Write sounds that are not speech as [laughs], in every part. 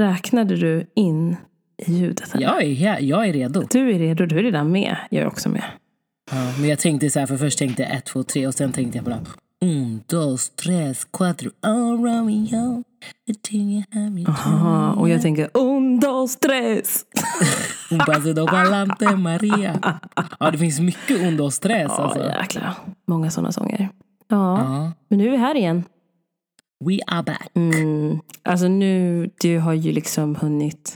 Räknade du in i ljudet? eller? Jag är, jag är redo. Du är redo, du är redan med. Jag är också med. Ja, men jag tänkte så här, för först tänkte jag ett, två, tre och sen tänkte jag bara un, dos, tres, cuatro, oh Romeo. Aha, och jag tänker un, dos, tres. [laughs] Un paso do palante Maria. Ja, det finns mycket un, dos, tres Ja, alltså. jäklar. Många sådana sånger. Ja, Ja. men nu är vi här igen. We are back. Mm. Alltså nu, du har ju liksom hunnit...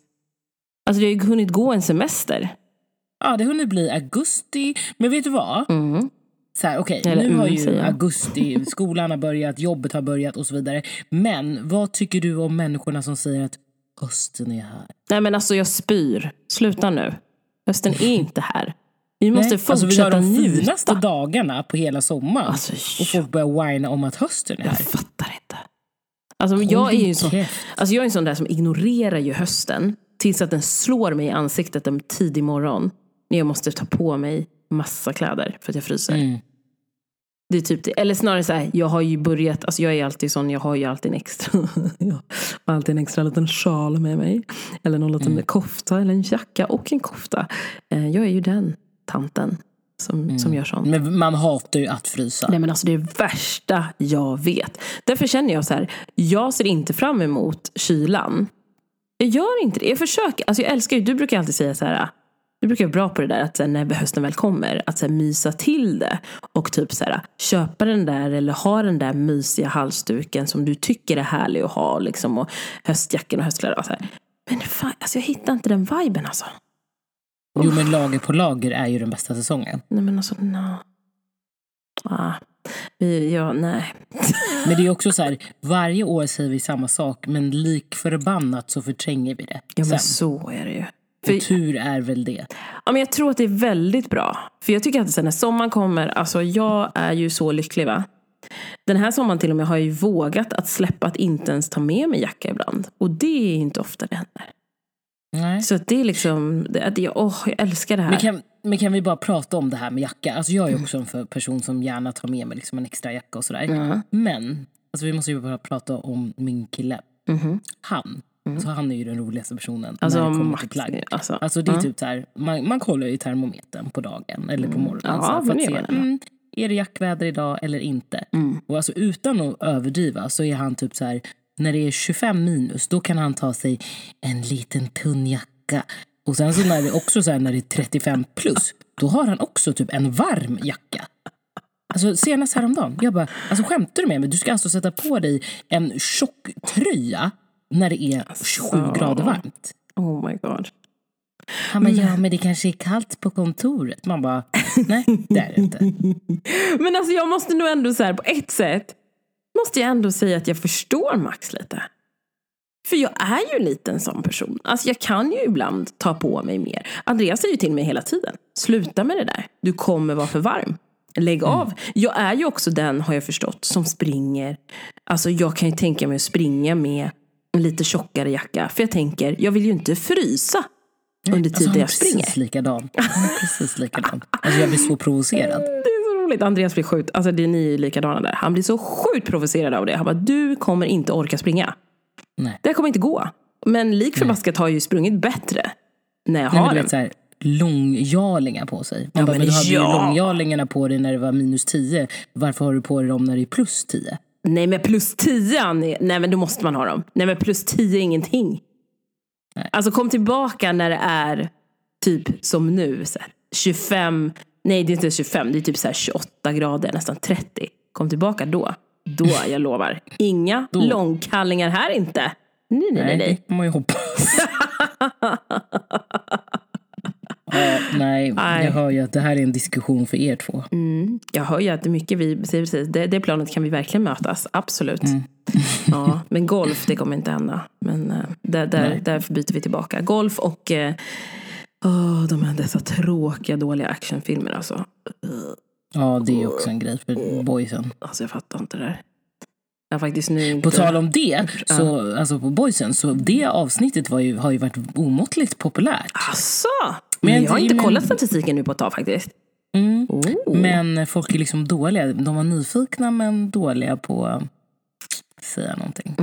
Alltså du har ju hunnit gå en semester. Ja, det hunnit bli augusti. Men vet du vad? Mm. Så här, okej, Eller, nu har mm, ju jag. augusti, skolan har börjat, jobbet har börjat och så vidare. Men vad tycker du om människorna som säger att hösten är här? Nej men alltså jag spyr. Sluta nu. Hösten är inte här. Vi måste Nej, fortsätta alltså vi har de njuta. finaste dagarna på hela sommaren. Alltså, och folk börjar whina om att hösten är Jag här. fattar inte. Alltså, jag är ju sån, alltså jag är en sån där som ignorerar ju hösten tills att den slår mig i ansiktet en tidig morgon. När jag måste ta på mig massa kläder för att jag fryser. Mm. Det är typ det. Eller snarare så här, jag har ju börjat, alltså jag är alltid sån, jag har ju alltid en extra, [laughs] jag har alltid en extra liten sjal med mig. Eller någon liten Mm. kofta, eller en jacka och en kofta. Eh, Jag är ju den tanten som, som gör sånt. Men man hatar ju att frysa. Nej men alltså det är värsta jag vet. Därför känner jag så här, jag ser inte fram emot kylan. Jag gör inte det. Jag försöker, alltså jag älskar ju, du brukar alltid säga så här, du brukar vara bra på det där att när hösten väl kommer, att här, mysa till det. Och typ så här, köpa den där eller ha den där mysiga halsduken som du tycker är härlig att ha. Liksom, och höstjackan och höstkläder. Och så här. Men fan, alltså jag hittar inte den viben alltså. Jo men lager på lager är ju den bästa säsongen. Nej men alltså, no. Ah, vi, ja, nej. [laughs] Men det är också så här, varje år säger vi samma sak men lik förbannat så förtränger vi det. Ja men sen. så är det ju. Och För, tur är väl det. ja, men jag tror att det är väldigt bra. För jag tycker att sen när sommaren kommer, alltså jag är ju så lycklig va. Den här sommaren till och med har jag ju vågat att släppa att inte ens ta med mig jacka ibland. Och det är inte ofta det händer. Nej. Så det är liksom, att jag, åh, jag älskar det här. Men kan, men kan vi bara prata om det här med jacka? Alltså jag är också en för- person som gärna tar med mig liksom en extra jacka och sådär. Ja. Men alltså vi måste ju bara prata om min kille. Mhm. Han. Alltså han är ju den roligaste personen Alltså, när det kommer till plagg. alltså, Alltså det är typ så här, man, man kollar ju termometern på dagen eller på morgonen. Ja, för att se, mm, är det jackväder idag eller inte? Mm. Och alltså utan att överdriva så är han typ så här, när det är 25 minus då kan han ta sig en liten tunn jacka. Och sen så när det också så här, när det är 35 plus, då har han också typ en varm jacka. Alltså senast häromdagen, jag bara, alltså skämtar du med mig? Du ska alltså sätta på dig en tjock tröja när det är 27 grader varmt. Oh my god. Han bara, ja men det kanske är kallt på kontoret. Man bara, nej det är det inte. [laughs] Men alltså jag måste nog ändå så här, på ett sätt måste jag ändå säga att jag förstår Max lite. För jag är ju lite en sån person. Alltså jag kan ju ibland ta på mig mer. Andreas säger ju till mig hela tiden. Sluta med det där. Du kommer vara för varm. Lägg av. Jag är ju också den, har jag förstått, som springer. Alltså jag kan ju tänka mig att springa med en lite tjockare jacka. För jag tänker, jag vill ju inte frysa under Alltså, tiden är jag springer. precis likadan. Han är precis likadan. Alltså jag blir så provocerad. [laughs] Det är så roligt. Andreas blir sjukt, alltså det är ni är likadana där. Han blir så sjukt provocerad av det. Han bara, du kommer inte orka springa. Nej. Det kommer inte gå. Men lik förbaskat har jag ju sprungit bättre när jag Nej, har den. vet långjarlingar på sig. Man Ja, bara, men men du hade ju ja. långjarlingarna på dig när det var minus 10. Varför har du på dig dem när det är plus 10? Nej men plus 10, Annie. nej men då måste man ha dem. Nej men plus 10 är ingenting. Nej. Alltså kom tillbaka när det är typ som nu. Så här, 25, nej det är inte 25, det är typ så här 28 grader, nästan 30. Kom tillbaka då. Då, jag lovar. Inga långkallingar här inte. Nej, nej, nej. nej. det man ju hoppas. [laughs] ja, nej, Nej. jag hör ju att det här är en diskussion för er två. Jag hör ju att det är mycket vi, precis, det, det planet kan vi verkligen mötas, absolut. [laughs] ja, men golf, det kommer inte hända. Men eh, där, där, därför byter vi tillbaka. Golf och eh, åh, de här dessa tråkiga, dåliga actionfilmer alltså. Ja, det är också en grej för boysen. Alltså jag fattar inte det där. Jag faktiskt nu inte... På tal om det, så, alltså på boysen, så det avsnittet var ju, har ju varit omåttligt populärt. Asså? Men Men jag har inte men- kollat statistiken nu på ett tag faktiskt. Mm. Oh. Men folk är liksom dåliga. De var nyfikna men dåliga på säga någonting.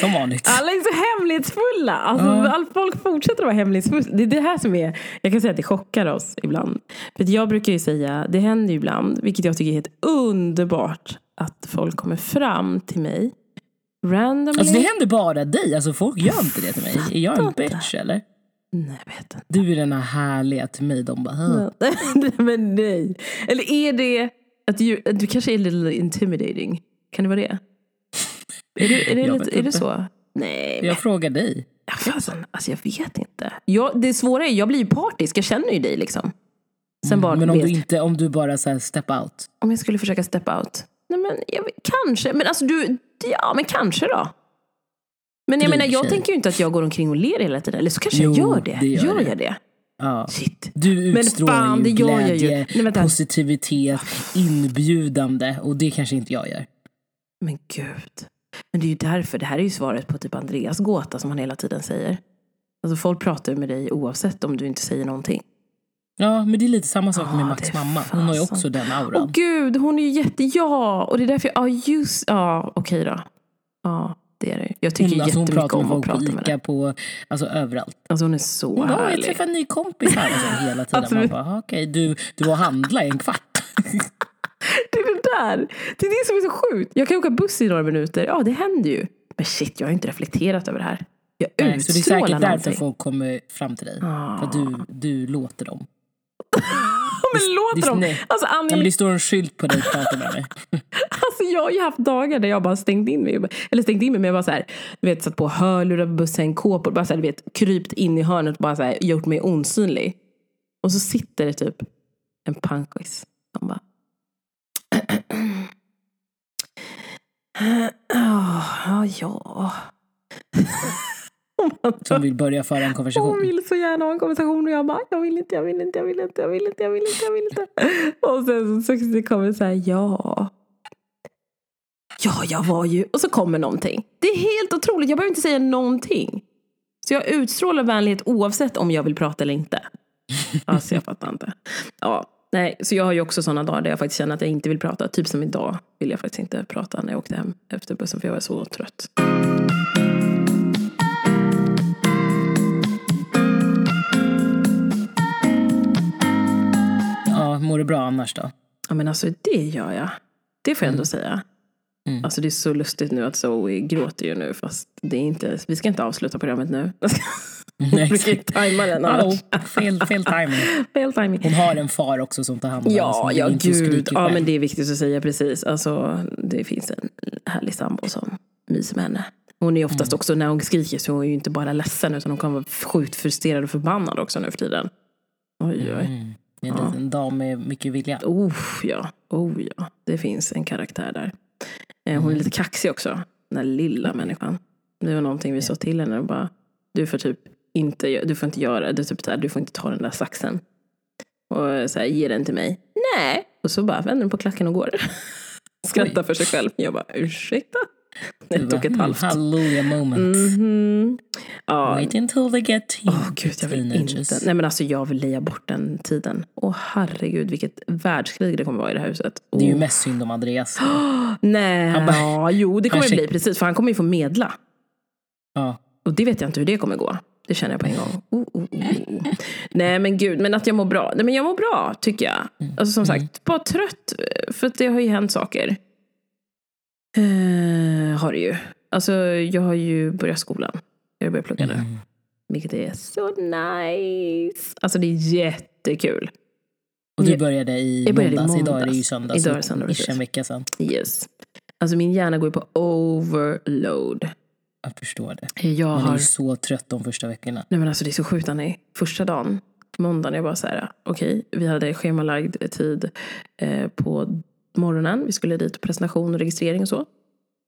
Som vanligt. Alla är så hemlighetsfulla. Alltså, all, folk fortsätter att vara hemlighetsfulla. Det är det här som är, jag kan säga att det chockar oss ibland. För jag brukar ju säga, det händer ju ibland, vilket jag tycker är helt underbart, att folk kommer fram till mig randomly. Alltså det händer bara dig. Alltså folk gör inte det till mig. Är jag en bitch eller? Nej, jag vet inte. Du är den här härliga till mig. De bara. [laughs] Nej, Men nej. Eller är det att du, du kanske är lite intimidating? Kan det vara det? Är det, är det, [laughs] lite, är det så? Nej, men Jag frågar dig. Ja, fasen, alltså jag vet inte. Jag, det svåra är, jag blir ju partisk, jag känner ju dig liksom. Sen bara, Mm, Men om vet, du, inte, om du bara så här step out. om jag skulle försöka step out. Nej men jag, kanske, men alltså du, ja men kanske då. Men jag menar, jag tänker ju inte att jag går omkring och ler hela tiden. Eller så kanske Jo, jag gör det. det gör gör jag det? Ja. Shit. Du utstrålar fan, ju jag ju. glädje, Nej, positivitet, inbjudande och det kanske inte jag gör. Men gud. Men det är ju därför, det här är ju svaret på typ Andreas gåta som han hela tiden säger. Alltså folk pratar ju med dig oavsett om du inte säger någonting. Ja, men det är lite samma sak Ja, med Max mamma. Hon har ju också den Åh auran. gud, hon är ju jätte... Ja! Och det är därför jag... Ja, just... Ja, okej då. Ja, det är det. Jag tycker Hon, alltså hon jättemycket om att prata med dig. på, alltså överallt. Alltså hon är så Hon bara, "Åh, jag härlig. träffar en ny kompis här. Alltså, hela tiden. Man bara, "Ah, okej, du, du var och handla i en kvart. [laughs] Det är det där. Det är det som är så sjukt. Jag kan åka buss i några minuter. Ja, det händer ju. Men shit, jag har inte reflekterat över det här. Jag Nej, så det är utstrålar säkert därför någonting. folk kommer fram till dig. Ah. För att du, du låter dem. [laughs] Men låter det- dem... nej. Alltså Ja, Annie, men det står en skylt på dig prata med mig. [laughs] Alltså jag har ju haft dagar där jag bara stängt in mig. Eller stängt in mig men jag bara så här, du vet satt på hörlurar på bussen, kåpor, bara så här, du vet krypt in i hörnet och bara så här, gjort mig osynlig. Och så sitter det typ en punkis som bara Ja, ja. Som vill börja föra en Hon konversation. vill så gärna ha en konversation och jag bara, jag vill inte, jag vill inte, jag vill inte, jag vill inte, jag vill inte, jag vill inte. Och sen så successivt kommer så här, ja. Ja, jag var ju... Och så kommer någonting. Det är helt otroligt, jag behöver inte säga någonting. Så jag utstrålar vänlighet oavsett om jag vill prata eller inte. Alltså jag fattar inte. Ja, nej, så jag har ju också sådana dagar där jag faktiskt känner att jag inte vill prata. Typ som idag vill jag faktiskt inte prata när jag åkte hem efter bussen för jag var så trött. Ja, mår du bra annars då? Ja men alltså det gör jag. Det får jag ändå säga. Mm. Alltså det är så lustigt nu att Zoe gråter ju nu fast det är inte, vi ska inte avsluta programmet nu. [laughs] Nej, ju tajma den annars. fel, fel timing. [laughs] Fel timing. Hon har en far också som tar hand om henne. Ja, som ja gud. Ja men det är viktigt att säga precis. Alltså det finns en härlig sambo som myser med henne. Hon är oftast också, när hon skriker så är hon ju inte bara ledsen utan hon kan vara sjukt frustrerad och förbannad också nu för tiden. Oj, oj. Mm. En liten dam med mycket vilja. Oh ja, oh ja. Det finns en karaktär där. Eh, Hon är lite kaxig också. Den där lilla människan. Det var någonting vi sa till henne och bara, du får typ inte, du får inte göra det, typ så här, du får inte ta den där saxen. Och så här, ge den till mig. Nej. Och så bara vänder den på klacken och går. [laughs] Skrattar för sig själv. Jag bara, ursäkta? Ett bara, och ett halvt. Hallelujah moment. Mhm. Ja, Wait until they get teen Åh gud, jag vill teenagers. inte. Nej men alltså jag vill leja bort den tiden. Åh herregud vilket världskrig det kommer vara i det här huset. Det är ju mest synd om Andreas. [gasps] Nej, Han bara- ja, jo det kommer det bli precis för han kommer ju få medla. Ja. Och det vet jag inte hur det kommer gå. Det känner jag på en gång. [laughs] Oh, oh, oh, oh. Nej men gud, men att jag mår bra. Nej men jag mår bra tycker jag. Alltså som sagt, bara trött. eh, För att det har ju hänt saker. Eh, har det ju. Alltså jag har ju börjat skolan. Jag har börjat plugga nu. Mm. Vilket är så nice. Alltså det är jättekul. Och du började i jag började i måndags. Idag är det ju måndags. söndag. Idag så är det söndag, precis. en vecka sedan. Yes. Alltså min hjärna går ju på overload. Jag förstår det. Jag Man är har ju så trött de första veckorna. Nej men alltså det är så sjukt Annie. Första dagen, måndagen, jag bara så här, okej, vi hade schemalagd tid eh, på morgonen. Vi skulle dit presentation och registrering och så.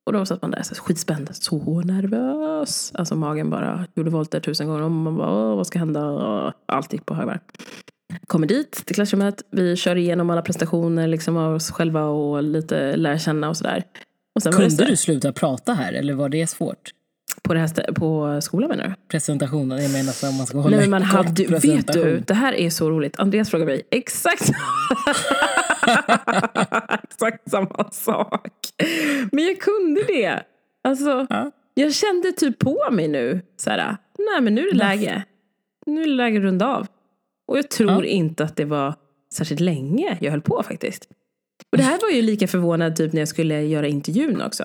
Och då satt man där så skitspänd, så nervös. Alltså magen bara gjorde volter tusen gånger om. Man bara, vad ska hända? Allt gick på högvarv. Kommer dit till klassrummet, vi kör igenom alla presentationer liksom av oss själva och lite lär känna och sådär. Det så Kunde här, du sluta prata här eller var det svårt? På, det här på skolan menar du? Presentationen, jag menar så man ska hålla Nej, men man hade, vet du, det här är så roligt. Andreas frågar mig exakt [laughs] Exakt samma sak. Men jag kunde det. Alltså, Ja. jag kände typ på mig nu. Så här, nej men nu är det läge. Nu är det läge att runda av. Och jag tror Ja. inte att det var särskilt länge jag höll på faktiskt. Och det här var ju lika förvånad typ när jag skulle göra intervjun också.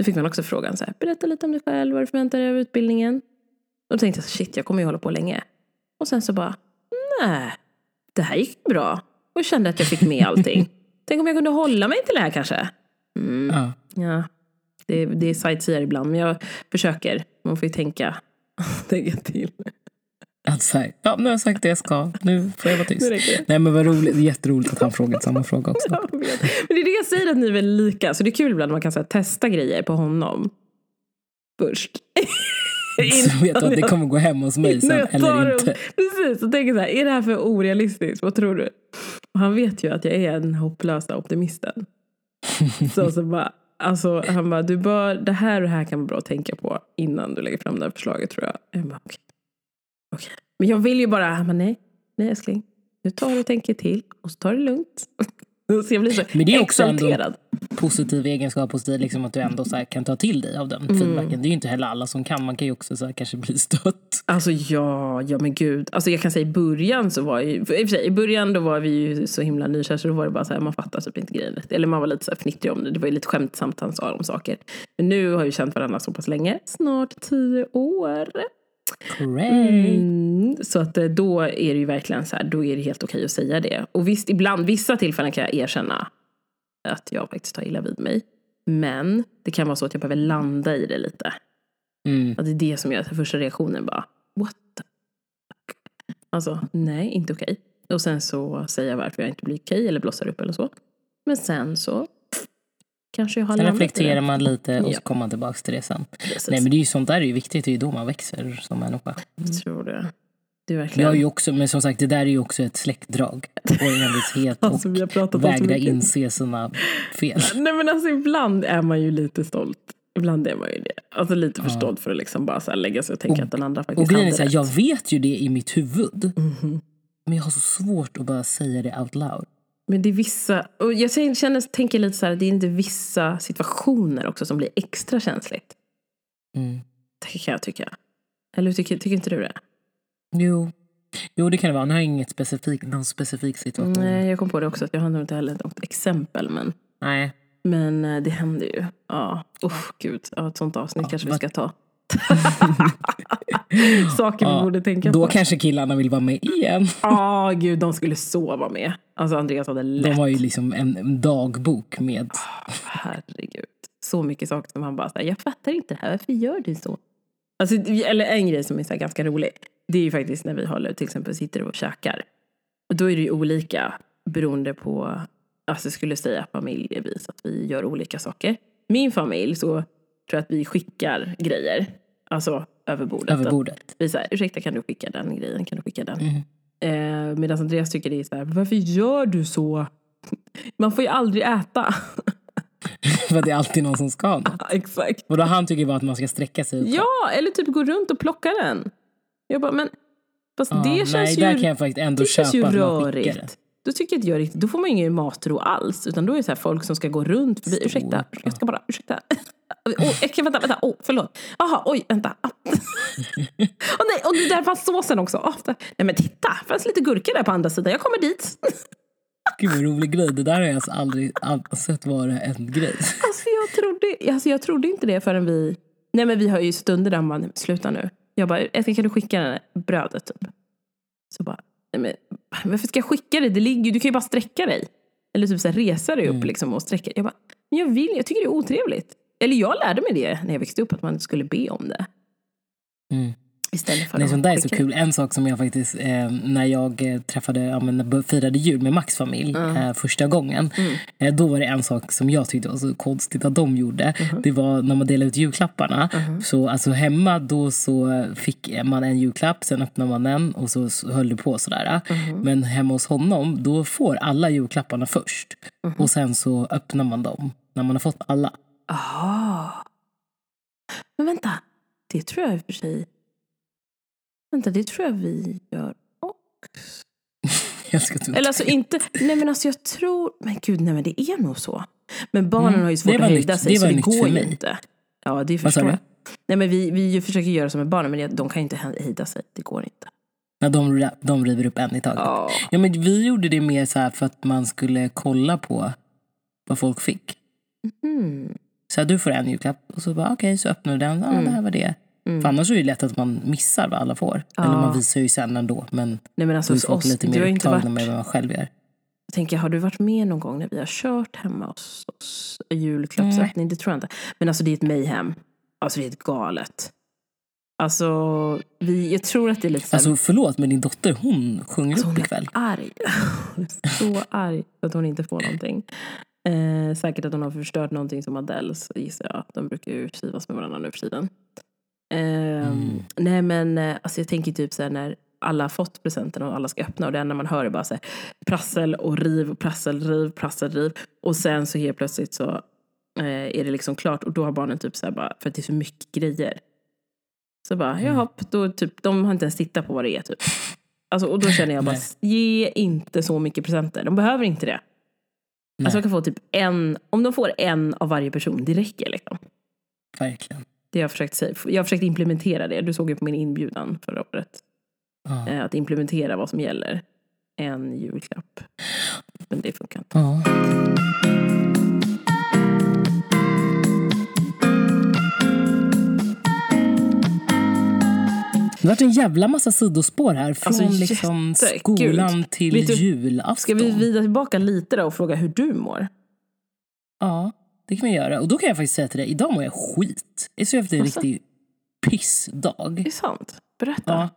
Då fick man också frågan så här, berätta lite om dig själv, vad du förväntar dig av utbildningen. Och då tänkte jag, shit, jag kommer ju hålla på länge. Och sen så bara, nej, det här gick bra. Och jag kände att jag fick med allting. [laughs] Tänk om jag kunde hålla mig till det här kanske? Mm, Ja. ja, det, det är sightseer ibland, men jag försöker. Man får ju tänka, [laughs] tänka till. Att så här, ja, nu har jag sagt det jag ska. Nu får jag vara tyst. Nej men vad roligt. Jätteroligt att han frågat samma fråga också. [laughs] Men det är det jag säger att ni är väldigt lika. Så det är kul ibland när man kan här, testa grejer på honom. Först. [laughs] Så vet du att det kommer gå hem hos mig [laughs] sen eller inte. Precis, och tänker så här, är det här för orealistiskt? Vad tror du? Och han vet ju att jag är den hopplösa optimisten. så, så bara, alltså, han bara, du bör, det här och det här kan vara bra att tänka på innan du lägger fram det här förslaget tror jag. Jag bara, okej. Okej. Men jag vill ju bara, han bara, nej, nej älskling. Nu tar du och tänker till och så tar det lugnt. [laughs] så jag blir så Men det är också exalterad. Positiv egenskap hos dig, liksom att du ändå så kan ta till dig av den Mm. feedbacken. Det är ju inte heller alla som kan. Man kan ju också så här kanske bli stött. Alltså ja, ja men gud. Alltså jag kan säga i början så var ju, i sig, i början då var vi ju så himla nykära så då var det bara så här, man fattar typ inte grejen. Eller man var lite så här fnittrig om det. Det var ju lite skämtsamt han sa om saker. Men nu har vi känt varandra så pass länge. Snart tio år. Correct. Mm, så att eh, då är det ju verkligen så här, då är det helt okej att säga det. Och visst, ibland, vissa tillfällen kan jag erkänna att jag faktiskt tar illa vid mig. Men det kan vara så att jag behöver landa i det lite. Mm. Att det är det som gör att första reaktionen bara, what the fuck? Alltså, nej, inte okej. Och sen så säger jag varför jag inte blir okej eller blossar upp eller så. Men sen så kanske jag har Sen reflekterar man lite och Ja. så kommer man tillbaka till det sen. Precis. Nej men det är ju sånt där är ju viktigt. Det är ju då man växer som människa. Jag tror det. Det är Jag verkligen... är ju också, men som sagt det där är ju också ett släktdrag. Och envishet [laughs] och Alltså, vi har pratat om så vägra inse sina fel. [laughs] Nej men alltså ibland är man ju lite stolt. Ibland är man ju det. Alltså lite för stolt för att liksom bara så här lägga sig och tänka att den andra Och faktiskt grejen är hade så här, rätt. jag vet ju det i mitt huvud. Mhm. Men jag har så svårt att bara säga det out loud. Men det är vissa, och jag känner, tänker lite så här, det är inte vissa situationer också som blir extra känsligt. Mm. Det kan jag tycka. Eller tycker, tycker inte du det? Jo. jo, det kan det vara. Nu har jag inget specifik, någon specifik situation. Nej, jag kom på det också att jag har nog inte heller något exempel. Men, Nej. men eh, det händer ju. Ja, usch gud. Ja, ett sånt avsnitt kanske vi ska ta. [laughs] [laughs] [laughs] Saker vi borde tänka Då på. kanske killarna vill vara med igen. Ja, gud, de skulle så vara med. Alltså Andreas hade lätt. De har ju liksom en en dagbok med... Herregud. Så mycket saker som han bara säger, jag fattar inte det här, varför gör du så? Alltså, eller en grej som är så ganska rolig, det är ju faktiskt när vi håller, till exempel sitter och käkar. Och då är det ju olika beroende på, alltså jag skulle säga familjevis, att vi gör olika saker. Min familj så tror jag att vi skickar grejer, alltså över bordet. Över bordet. Vi säger, ursäkta kan du skicka den grejen, kan du skicka den? Mm. Eh, Medan Andreas tycker det är så här, varför gör du så? Man får ju aldrig äta. [laughs] För att det är alltid någon som ska något. Exakt. Och då han tycker bara att man ska sträcka sig ut. Ja, eller typ gå runt och plocka den. Jag bara, men fast Ja, det känns nej, ju, där kan jag faktiskt ändå det känns ju köpa skickar det. rörigt. Då tycker jag inte jag riktigt, då får man ingen matro alls. Utan då är det så här folk som ska gå runt förbi. Stort, Ursäkta, ja. jag ska bara, ursäkta. Oh, kan, vänta, vänta, oh, förlåt. Jaha, oj, vänta. [laughs] Oh, nej, och där fanns såsen också. Oh. Nej men titta, det fanns lite gurka där på andra sidan. Jag kommer dit. Gud vad rolig grej. Det där har jag alltså aldrig, sett vara en grej. Alltså jag trodde, alltså jag trodde inte det förrän vi... Nej men vi har ju stunder där man bara, "Nej, men sluta nu. Jag bara, Älskling kan du skicka här brödet typ? Så bara, nej men varför ska jag skicka det? Det ligger du kan ju bara sträcka dig. Eller typ så här, resa dig upp Mm. liksom och sträcka Jag bara, men jag vill, jag tycker det är otrevligt. Eller jag lärde mig det när jag växte upp, att man skulle be om det. Mm. Istället för Nej, sånt där är så kul. En sak som jag faktiskt, eh, när jag eh, träffade, ja, men, firade jul med Max familj eh, första gången. Mm. Eh, då var det en sak som jag tyckte var så konstigt att de gjorde. Mm-hmm. Det var när man delade ut julklapparna. Så alltså hemma då så fick man en julklapp, sen öppnade man den och så, höll det på sådär. Mm-hmm. Men hemma hos honom, då får alla julklapparna först. Och sen så öppnar man dem när man har fått alla. Ah. Men vänta, det tror jag i och för sig... Vänta, det tror jag vi gör också. [laughs] Eller alltså inte, nej men alltså jag tror, men gud nej men det är nog så. Men barnen Mm, har ju svårt att hejda nytt- sig det så det går ju inte. Ja det förstår jag. Nej men vi, vi försöker göra som med barnen men de kan ju inte hejda sig, det går inte. Nej, de, de river upp en i taget. Ja. Ja, men vi gjorde det mer så för att man skulle kolla på vad folk fick. Mm. Så här, du får en julklapp och så bara okej så öppnar du den. Ja, Mm. det här var det. För annars är det lätt att man missar vad alla får. Ja. Eller man visar ju sen ändå. Men Nej men alltså hos folk oss, lite mer upptagna varit, med vad man själv gör. jag tänker har du varit med någon gång när vi har kört hemma hos oss? Julklappsöppning, det tror jag inte. Men alltså det är ett mayhem. Alltså det är ett galet. Alltså, vi, jag tror att det är lite Alltså förlåt men din dotter hon sjunger Alltså, upp hon är ikväll. arg. [laughs] Hon är så arg för att hon inte får någonting. Eh, säkert att hon har förstört någonting som Adele, så gissar jag. De brukar ju kivas med varandra nu för tiden. Eh, Nej men eh, alltså jag tänker typ så här när alla har fått presenten och alla ska öppna och det enda man hör är bara så här, prassel och riv, prassel, riv, prassel, riv. Och sen så helt plötsligt så eh, är det liksom klart och då har barnen typ så här bara, för att det är så mycket grejer. Så bara, jaha, då typ, de har inte ens tittat på vad det är typ. Alltså, och då känner jag bara, ge inte så mycket presenter. De behöver inte det. Alltså de kan få typ en, om de får en av varje person, det räcker liksom. Verkligen. Det har jag försökt säga. Jag har försökt implementera det. Du såg ju på min inbjudan förra året. Ja. Eh, Att implementera vad som gäller. En julklapp. Men det funkar inte. Ja. Det har varit en jävla massa sidospår här. Från Alltså, liksom skolan till Vet du, julafton. Ska vi vrida tillbaka lite då och fråga hur du mår? Ja, det kan vi göra. Och då kan jag faktiskt säga till dig, idag mår jag skit. Jag ser efter en Alltså? riktig pissdag. Det är sant. Berätta.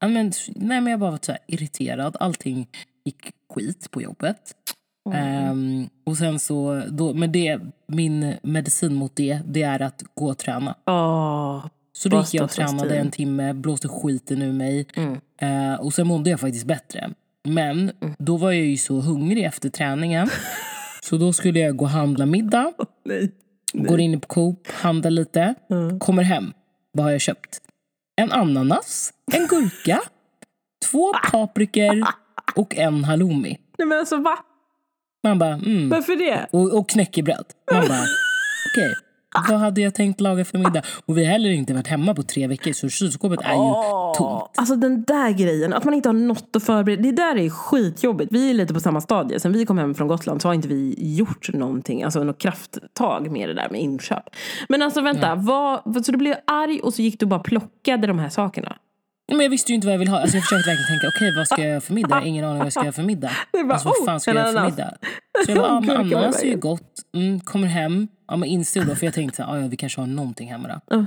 Ja. Men, nej, men jag bara var så irriterad. Allting gick skit på jobbet. Ehm, och sen så, då, men det, min medicin mot det, det är att gå och träna. Åh, Så då gick jag och tränade en timme, blåste skiten ur mig. Mm. Eh, och sen mådde jag faktiskt bättre. Men då var jag ju så hungrig efter träningen. [laughs] så då skulle jag gå och handla middag. nej. Går in på Coop, handlar lite. Kommer hem. Vad har jag köpt? En ananas, en gurka, [laughs] två paprikor och en halloumi. Nej men alltså va? Man bara, mm. Varför det? Och, och knäckebröd. Man bara, [laughs] okej. Vad hade jag tänkt laga för middag? Och vi har heller inte varit hemma på tre veckor så kylskåpet är ju tomt. Alltså den där grejen, att man inte har något att förbereda. Det där är skitjobbigt. Vi är lite på samma stadie. Sen vi kom hem från Gotland så har inte vi gjort någonting, alltså något krafttag med det där med inköp. Men alltså vänta, vad, så du blev arg och så gick du bara och plockade de här sakerna? Men jag visste ju inte vad jag ville ha. Alltså jag försökte verkligen tänka, okej vad ska jag göra för middag? Ingen aning vad jag ska göra för middag. [laughs] Bara, alltså vad oh, fan ska jag göra för middag? Så jag bara, [laughs] ja men ananas är ju gott. Mm, kommer hem, ja men instod då, för jag tänkte "Ah, ja vi kanske har någonting hemma då.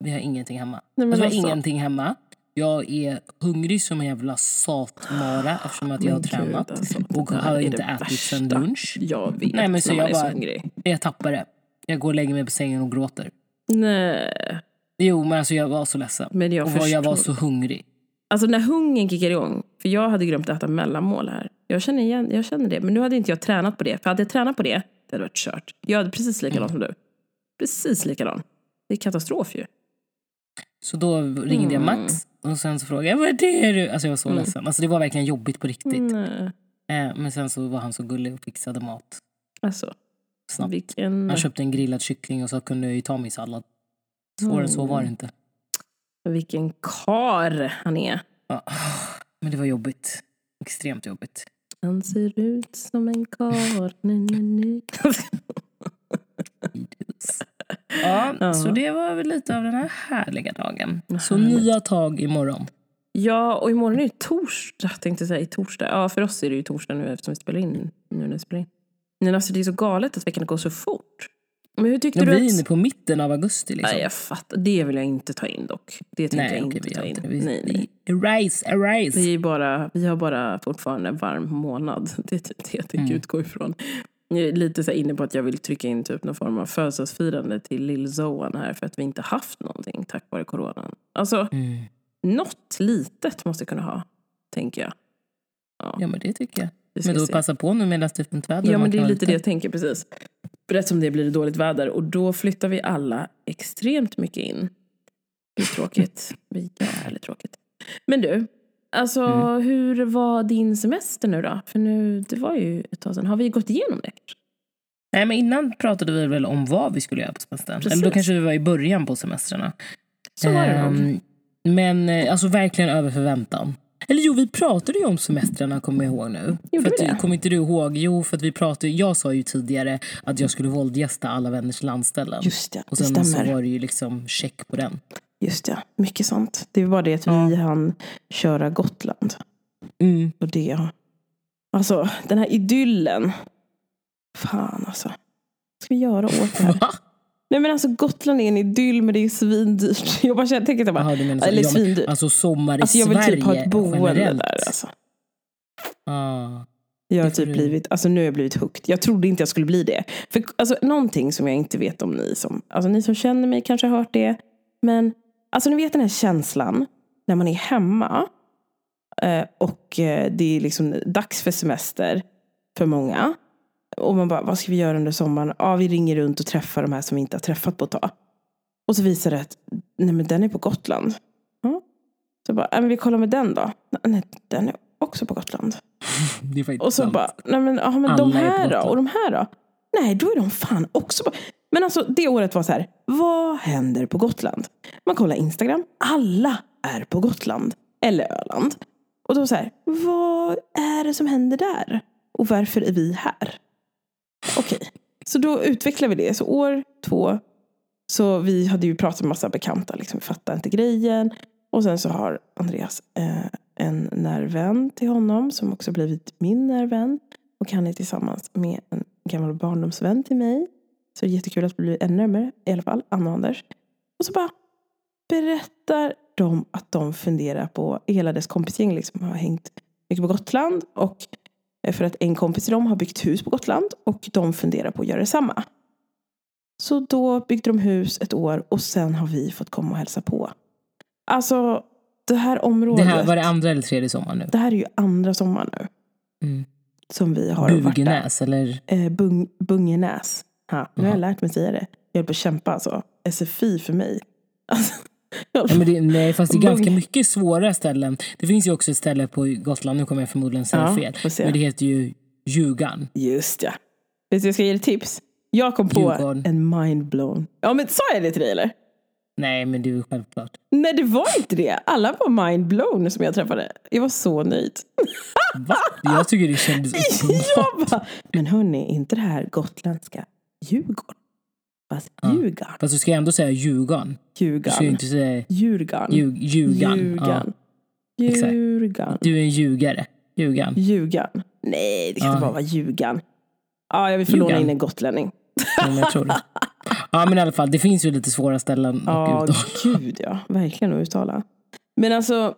Vi har ingenting hemma. Nej, alltså, vi har alltså. ingenting hemma. Jag är hungrig som en jävla satmara eftersom att jag har tränat. alltså, och har inte ätit sen lunch. Jag vet Nej men så jag är så bara, hungrig. jag tappar det. Jag går och lägger mig på sängen och gråter. Nej, Jo men alltså jag var så ledsen. men jag och vad jag var förstår. så hungrig. Alltså när hungern kickar igång, för jag hade glömt äta mellanmål här. Jag känner, igen, jag känner det, men nu hade inte jag tränat på det. För hade jag tränat på det, det hade varit kört. Jag hade precis likadan som du. Precis likadan. Det är katastrof ju. Så då ringde jag Mm. Max och sen så frågade jag vad är det? Alltså jag var så ledsen. Alltså det var verkligen jobbigt på riktigt. Nej. Eh, men sen så var han så gullig och fixade mat Alltså, snabbt. vilken, Han köpte en grillad kyckling och så kunde jag ju ta min sallad. Svårare än så var det inte. vilken kar han är. Ja, men det var jobbigt. Extremt jobbigt. Han ser ut som en kar. Nej, nej, nej. Ja, Ja. så det var väl lite av den här härliga dagen. Så nya tag imorgon. Ja, och imorgon är det torsdag. Tänkte jag säga, i torsdag. Ja, för oss är det ju torsdag nu eftersom vi spelar in. Nu när vi spelar in. Men alltså det är så galet att veckan går så fort. Men hur tyckte Ja, du vi är att... inne på mitten av augusti. Liksom. Nej, jag fattar. Det vill jag inte ta in dock. Det tänker Nej, jag inte ta in. Vi, nej, nej. Erase, erase. Vi, är bara, vi har bara fortfarande varm månad. [laughs] Det är typ det jag tänker Mm. utgå ifrån. Jag är lite så inne på att jag vill trycka in typ någon form av födelsedagsfirande till lill Zoan här för att vi inte haft någonting tack vare coronan. Alltså, Mm. något litet måste jag kunna ha, tänker jag. Ja, men det tycker jag. Men då se. passa på nu medan det är fint väder. Ja, men det är lite det jag tänker precis. Rätt som det blir det dåligt väder och då flyttar vi alla extremt mycket in. Det är tråkigt. [laughs] Det är jävligt tråkigt. Men du, alltså Mm. hur var din semester nu då? För nu, det var ju ett tag sedan. Har vi gått igenom det? Nej, men innan pratade vi väl om vad vi skulle göra på semestern. Precis. Eller då kanske vi var i början på semestrarna. Så var det. Ehm, Men eh, alltså verkligen över förväntan. Eller jo, vi pratade ju om semestrarna kommer jag ihåg nu. Gjorde för att, det? Kommer inte du ihåg? Jo, för att vi pratade, jag sa ju tidigare att jag skulle våldgästa alla vänners landställen. Just det, Och det sen så stämmer. var det ju liksom check på den. Just det, mycket sånt. Det var det att vi hann köra Gotland. Mm. Och det, alltså den här idyllen. Fan alltså. Vad ska vi göra åt det här? Va? Nej men alltså Gotland är en idyll men det är svindyrt. [laughs] Jag bara känner, tänker att jag bara, Jaha, du menar eller Ja, svindyrt. Alltså sommar i Alltså jag vill Sverige typ ha ett boende generellt. där alltså. Ah. Jag har typ du- blivit, alltså nu har jag blivit hooked. Jag trodde inte jag skulle bli det. För alltså någonting som jag inte vet om ni som, alltså ni som känner mig kanske har hört det. Men alltså ni vet den här känslan när man är hemma eh, och eh, det är liksom dags för semester för många. Och man bara, vad ska vi göra under sommaren? Ja, vi ringer runt och träffar de här som vi inte har träffat på ett tag. Och så visar det att, nej men den är på Gotland. Ja. Så bara, ja, men vi kollar med den då. Nej, den är också på Gotland. [laughs] Det är Och så sant. bara, nej men, ja, men Alla de här då? Och de här då? Nej, då är de fan också på... Men alltså det året var så här, vad händer på Gotland? Man kollar Instagram, alla är på Gotland. Eller Öland. Och då så här, vad är det som händer där? Och varför är vi här? Okej, så då utvecklar vi det. Så år två, så vi hade ju pratat med massa bekanta, liksom, vi fattade inte grejen. Och sen så har Andreas eh, en närvän till honom som också blivit min närvän. Och han är tillsammans med en gammal barndomsvän till mig. Så det är jättekul att bli ännu närmare, i alla fall, Anna och Anders. Och så bara berättar de att de funderar på, hela dess kompisgäng liksom har hängt mycket på Gotland. Och för att en kompis till dem har byggt hus på Gotland och de funderar på att göra detsamma. Så då byggde de hus ett år och sen har vi fått komma och hälsa på. Alltså, det här Det området. här, var det andra eller tredje sommar nu? det här är ju andra sommaren nu. Mm. Som vi har varit där. Bugenäs eller? Eh, bung, Bungenäs. Ha, nu har jag lärt mig säga det. Jag höll på att kämpa alltså. SFI för mig. Alltså, men det, nej, fast det är [laughs] ganska mycket svåra ställen. Det finns ju också ett ställe på Gotland, nu kommer jag förmodligen säga Ja, fel. Men det heter ju Ljugan. Just ja. Vet du, jag ska ge dig tips. Jag kom på Djurgården. en mindblown. Ja men sa jag det till dig eller? Nej, men det är självklart. Nej det var inte det. Alla var mindblown som jag träffade. Jag var så nöjd. [laughs] Va? Jag tycker det kändes [laughs] uppenbart. men hörni, är inte det här gotländska Djurgården? Fast Ljugan. Fast du ska ändå säga Djurgården. Du ska ju inte säga Ljugan. ljug, ljugan. Ja. Ljugan. Du är en ljugare. Ljugan. Ljugan. Nej, det kan inte Ja. bara vara ljugan. Ja, jag vill få låna in en gotlänning. Ja, men jag tror det. Ja, men i alla fall, det finns ju lite svåra ställen Ja, att uttala. gud ja. Verkligen att uttala. Men alltså,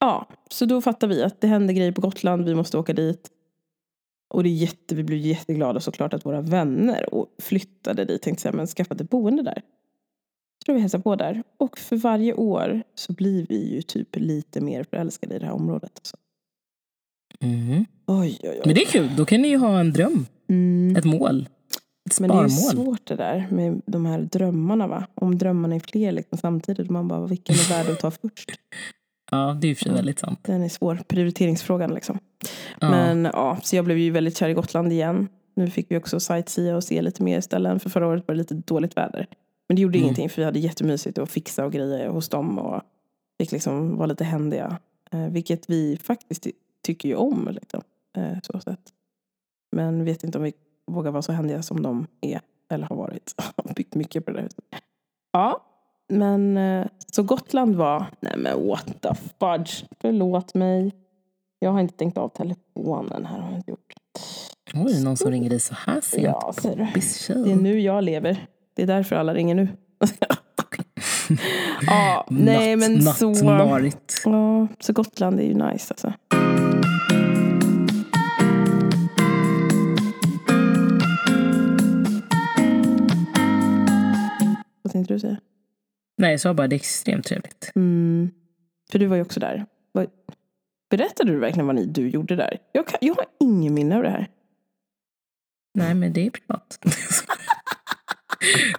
ja. Så då fattar vi att det händer grejer på Gotland. Vi måste åka dit. Och det är jätte, vi blir jätteglada såklart att våra vänner och flyttade dit. Tänkte säga, men skaffade boende där. Så då vi hälsar på där. Och för varje år så blir vi ju typ lite mer förälskade i det här området. Alltså. Mhm. Oj, oj, oj. Men det är kul, då kan ni ju ha en dröm. Mm. Ett mål. Ett Men det är ju sparmål. svårt det där med de här drömmarna va? Om drömmarna är fler liksom, samtidigt. Man bara, vilken är värd att ta först? [laughs] Ja, det är ju för sig väldigt sant. Den är svår. Prioriteringsfrågan liksom. Ja. Men ja, så jag blev ju väldigt kär i Gotland igen. Nu fick vi också sightsea och se lite mer ställen. För förra året var det lite dåligt väder. Men det gjorde Mm. ingenting för vi hade jättemysigt att fixa och grejer hos dem. Och fick liksom vara lite händiga. Eh, vilket vi faktiskt ty- tycker ju om. Liksom, eh, så sätt. Men vet inte om vi vågar vara så händiga som de är. Eller har varit. [laughs] Byggt mycket på det där huset. Ja, men eh, så Gotland var, nej men what the fudge. Förlåt mig. Jag har inte stängt av telefonen här. Har jag inte gjort. Oj, någon som ringer dig så här sent. Ja, ser du. Det är nu jag lever. Det är därför alla ringer nu. [laughs] ja, nej men Natt- så. Nattmarit. Ja, så Gotland är ju nice alltså. Vad tänkte du säga? Nej, jag sa bara det är extremt trevligt. Mm. För du var ju också där. Berättade du verkligen vad ni, du gjorde där? Jag, kan, jag har ingen minne av det här. Nej, men det är privat.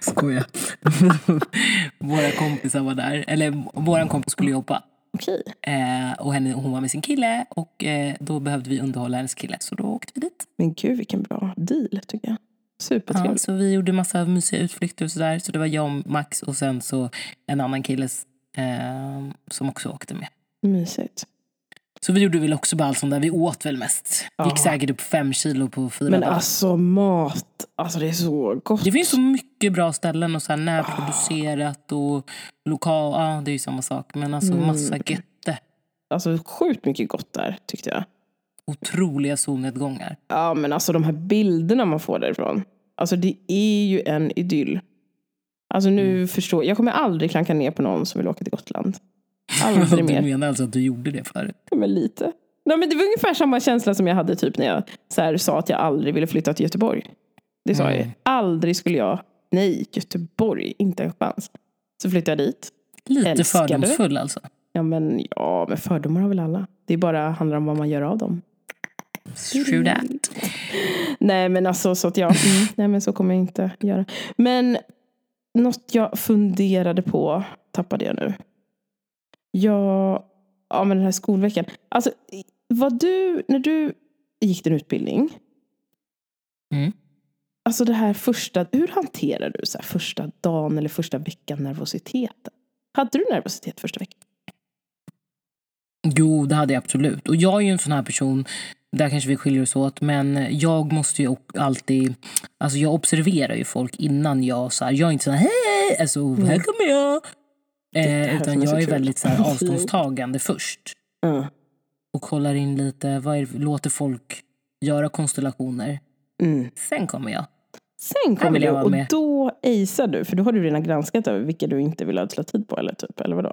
[laughs] Skojar. [laughs] Våra kompisar var där. Eller våran kompis skulle jobba. okej. Eh, och henne, hon var med sin kille och eh, då behövde vi underhålla hennes kille. Så då åkte vi dit. Men gud vilken bra deal tycker jag. Ja, Supertrevligt. så vi gjorde massa mysiga utflykter och sådär. Så det var jag och Max och sen så en annan kille eh, som också åkte med. Mysigt. Så vi gjorde väl också bara allt sånt där. Vi åt väl mest. Ja. Gick säkert upp fem kilo på fyra Men dagar. alltså mat, alltså det är så gott. Det finns så mycket bra ställen och så här närproducerat och lokal. Ja, det är ju samma sak. Men alltså Mm. massa götte. Alltså sjukt mycket gott där tyckte jag. Otroliga solnedgångar. Ja men alltså de här bilderna man får därifrån. Alltså det är ju en idyll. Alltså nu Mm. förstår jag kommer aldrig klanka ner på någon som vill åka till Gotland. [laughs] Aldrig Du mer. menar alltså att du gjorde det förut? Men lite. Nej, men det var ungefär samma känsla som jag hade typ när jag så här, sa att jag aldrig ville flytta till Göteborg. Det sa jag Mm. ju. Aldrig skulle jag. Nej, Göteborg, inte en chans. Så flyttade jag dit. Lite Älskar du? fördomsfull alltså. Ja men, ja, men fördomar har väl alla. Det är bara handlar om vad man gör av dem. True that. Nej men alltså så att jag, mm, nej men så kommer jag inte göra. Men något jag funderade på tappade jag nu. Jag, ja men den här skolveckan. Alltså vad du, när du gick din utbildning. Mm. Alltså det här första, hur hanterar du så första dagen eller första veckan nervositeten? Hade du nervositet första veckan? Jo, det hade jag absolut. Och jag är ju en sån här person, där kanske vi skiljer oss åt, men jag måste ju alltid... Alltså jag observerar ju folk innan jag... Så här, jag är inte så här, hej, alltså, här kommer jag. Eh, utan är jag är kul. väldigt så här, [laughs] avståndstagande först. Mm. Och kollar in lite, vad är, låter folk göra konstellationer. Mm. Sen kommer jag. Sen kommer du och med. då acear du. För då har du redan granskat över vilka du inte vill ödsla tid på. Eller typ, eller vadå?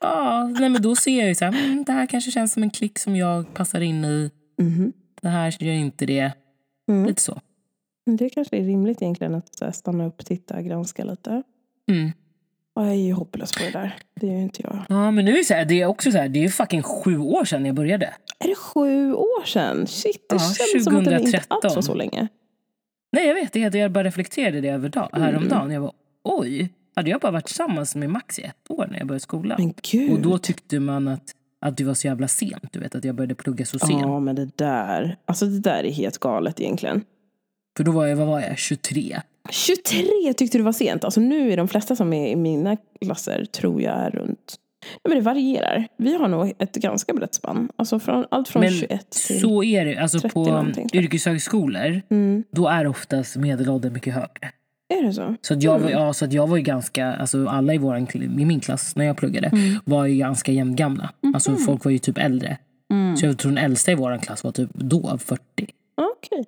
Ja, nej, men då ser jag ju så här, mm, det här kanske känns som en klick som jag passar in i. Mhm. Det här gör inte det. Mm. Lite så. Men Det kanske är rimligt egentligen att här, stanna upp, titta, granska lite. Mm. Och jag är ju hopplös på det där. Det är ju inte jag. Ja, men nu är det, så här, det är också så här, det är fucking sju år sedan jag började. Är det sju år sedan? Shit, det Ja, känns som att det inte alls var 2013. så länge. Nej, jag vet. Det, jag bara reflekterade det över dag, Mm. häromdagen. Jag bara, oj. Hade jag bara varit tillsammans med Max i ett år när jag började skolan? Men gud. Och då tyckte man att, att det var så jävla sent. Du vet, att jag började plugga så sent. Ja, men det där. Alltså det där är helt galet egentligen. För då var jag, vad var jag, 23? 23 tyckte du var sent. Alltså nu är de flesta som är i mina klasser tror jag är runt. Ja, men det varierar. Vi har nog ett ganska brett spann. Alltså från, allt från Men 21 till... så är det. Alltså 30 på någonting. yrkeshögskolor, Mm. då är oftast medelåldern mycket högre. Är det så? Så att jag, var, Mm. ja, så att jag var ju ganska, alltså alla i, våran, i min klass när jag pluggade Mm. var ju ganska jämngamla. Alltså folk var ju typ äldre. Mm. Så jag tror den äldsta i våran klass var typ då 40. Okej.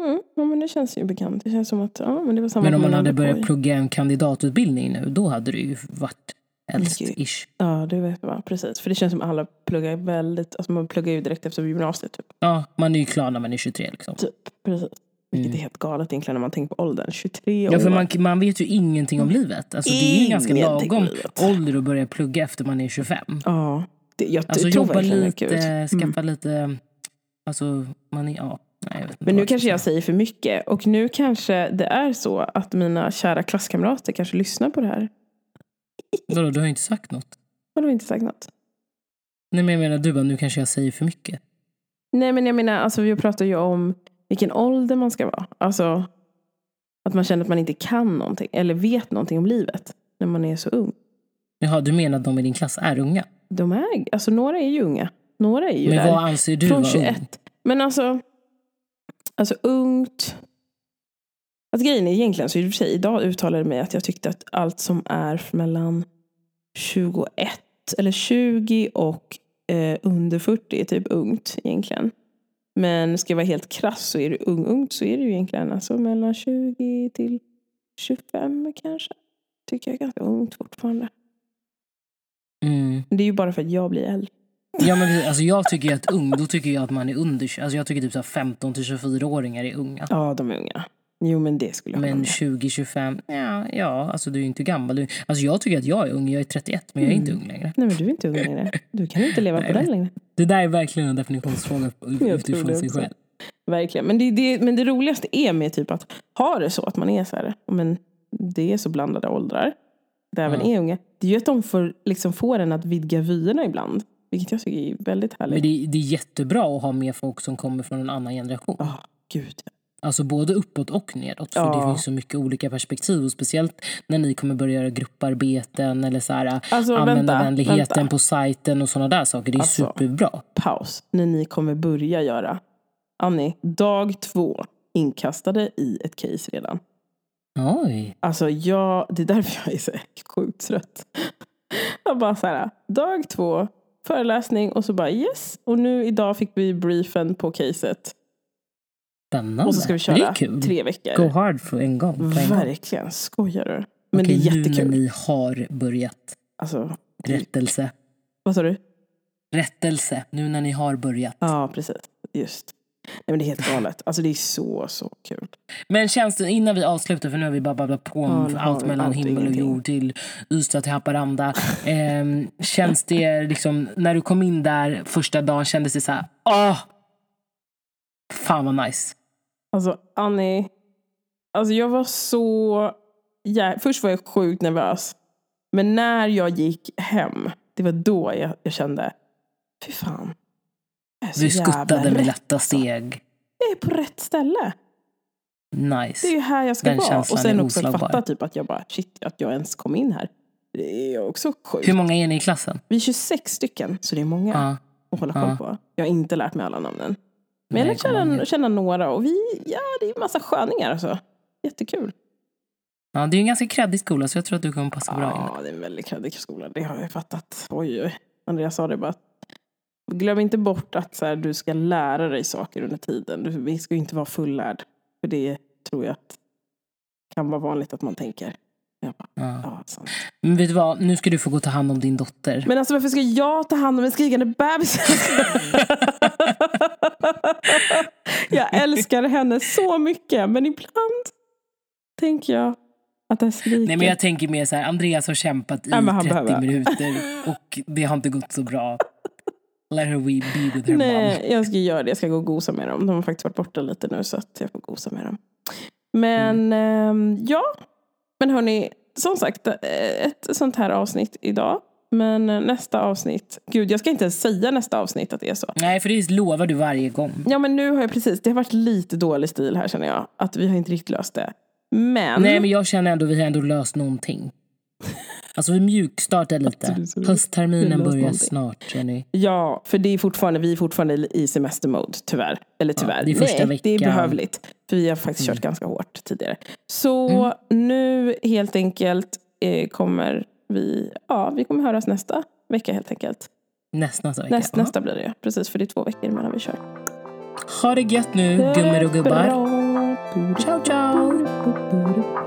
Mm. Ja, men det känns ju bekant. Det känns som att ja, men det var samma Men om man hade på börjat plugga en kandidatutbildning nu, då hade det ju varit äldst-ish. Ja, det vet jag. Precis. För det känns som att alla pluggar väldigt... Alltså man pluggar ju direkt efter gymnasiet. Typ. Ja, man är ju klar när man är 23 liksom. typ. Precis. Vilket Mm. är helt galet egentligen när man tänker på åldern. 23 Ja, för år. man, man vet ju ingenting om livet. Alltså, det är ju ganska lagom ålder att börja plugga efter man är 25. Ja. Det, jag Alltså tror jobba lite. Mm. skaffa lite... Alltså, man är... Ja, nej, inte Men nu kanske jag säger för mycket. Och nu kanske det är så att mina kära klasskamrater kanske lyssnar på det här. Vadå, du har ju inte sagt något. Har du inte sagt något? Nej, men jag menar du bara, nu kanske jag säger för mycket. Nej men jag menar, alltså vi pratar ju om vilken ålder man ska vara. Alltså att man känner att man inte kan någonting eller vet någonting om livet när man är så ung. Jaha, du menar att de i din klass är unga? De är, alltså några är ju unga. Några är ju Men där. vad anser du Från vara 21. ung? Men alltså, alltså ungt. Alltså grejen är egentligen så i och för sig, idag uttalade jag mig att jag tyckte att allt som är mellan 21 eller 20 och eh, under 40 är typ ungt egentligen. Men ska jag vara helt krass så är det ung-ungt så är det ju egentligen alltså mellan 20 till 25 kanske. Tycker jag är ganska ungt fortfarande. Mm. Det är ju bara för att jag blir äldre. Ja, men alltså, jag tycker att ung, då tycker jag att man är under... Alltså, jag tycker typ så här 15 till 24-åringar är unga. Ja, de är unga. Jo, men det skulle jag Men med. 20-25, ja, ja, alltså du är ju inte gammal. Du, alltså jag tycker att jag är ung, jag är 31 men jag är inte ung längre. Nej, men du är inte ung längre. Du kan inte leva Nej, på den längre. Det där är verkligen en definitionsfråga utifrån sig själv. Verkligen. Men det, det, men det roligaste är med typ att ha det så att man är så här, men det är så blandade åldrar. även Ja. är unga, det är ju att de får, liksom, får en att vidga vyerna ibland. Vilket jag tycker är väldigt Men härligt. det, det är jättebra att ha med folk som kommer från en annan generation. Ja, gud. Alltså både uppåt och nedåt. För Ja. det finns så mycket olika perspektiv. Och speciellt när ni kommer börja göra grupparbeten eller så här, Alltså, vänta, användarvänligheten vänta. på sajten och sådana där saker. Det är Alltså. superbra. Paus. När ni kommer börja göra. Annie, dag två inkastade i ett case redan. Oj. Alltså jag, det är därför jag är så [laughs] sjukt trött. Jag bara så här, dag två, föreläsning och så bara yes. Och nu idag fick vi briefen på caset. Spännande. Och så ska vi köra tre veckor. Go hard för en gång. En gång. Verkligen, skojar du? Men Okej, det är nu jättekul. när ni har börjat. Alltså, Rättelse. vad sa du? Rättelse. Nu när ni har börjat. Ja, precis. Just. Nej, men det är helt galet. Alltså det är så, så kul. Men känns det, innan vi avslutar, för nu har vi bara babblat på om Ja, nu allt mellan allt himmel och jord till Ystad till Haparanda. [laughs] Ehm, känns det liksom, när du kom in där första dagen, kändes det så här, åh! Fan vad nice. Alltså Annie, alltså jag var så... Ja, först var jag sjukt nervös. Men när jag gick hem, det var då jag, jag kände, fy fan. Du skuttade med lätta alltså. steg. Jag är på rätt ställe. Det är Nice. ju här jag ska Den vara. Och sen också oslagbar. fatta typ att jag bara, shit, att jag ens kom in här. Det är också sjukt. Hur många är ni i klassen? Vi är 26 stycken, så det är många Ja. att hålla Ja. koll på. Jag har inte lärt mig alla namnen. Men jag lär känna, känna några och vi, ja det är massa sköningar alltså. Jättekul. Ja, det är en ganska kreddig skola så jag tror att du kommer passa bra in. Ja, det är en väldigt kreddig skola. Det har jag fattat. Oj, oj. Andreas sa det bara. Glöm inte bort att så här, du ska lära dig saker under tiden. Du, vi ska ju inte vara fullärd. För det tror jag att kan vara vanligt att man tänker. Bara, Ja. Men vet du vad, nu ska du få gå och ta hand om din dotter. Men alltså varför ska jag ta hand om en skrikande bebis? [laughs] jag älskar henne så mycket. Men ibland tänker jag att det skriker. Nej men jag tänker mer så här, Andreas har kämpat i Ja, men han 30 behöver- minuter och det har inte gått så bra. Let her we be with her mom. Nej, jag ska göra det. Jag ska gå och gosa med dem. De har faktiskt varit borta lite nu så att jag får gosa med dem. Men ehm, ja, men hörni, som sagt, eh, ett sånt här avsnitt idag. Men nästa avsnitt, gud jag ska inte ens säga nästa avsnitt att det är så. Nej för det lovar du varje gång. Ja men nu har jag precis, det har varit lite dålig stil här känner jag. Att vi har inte riktigt löst det. Men, Nej men jag känner ändå att vi har ändå löst någonting. [laughs] Alltså vi mjukstartar lite. Absolut, Höstterminen börjar snart. Jenny. ja, för det är fortfarande, vi är fortfarande i semestermode tyvärr. Eller tyvärr, det är första nej det är veckan. Mm. behövligt. För vi har faktiskt kört ganska hårt tidigare. Så nu helt enkelt eh, kommer vi, ja vi kommer höras nästa vecka helt enkelt. Nästa vecka. Näst, Ja. nästa blir det precis för det är två veckor emellan vi kör. Ha det gött nu gummor och gubbar. Bra. Ciao ciao.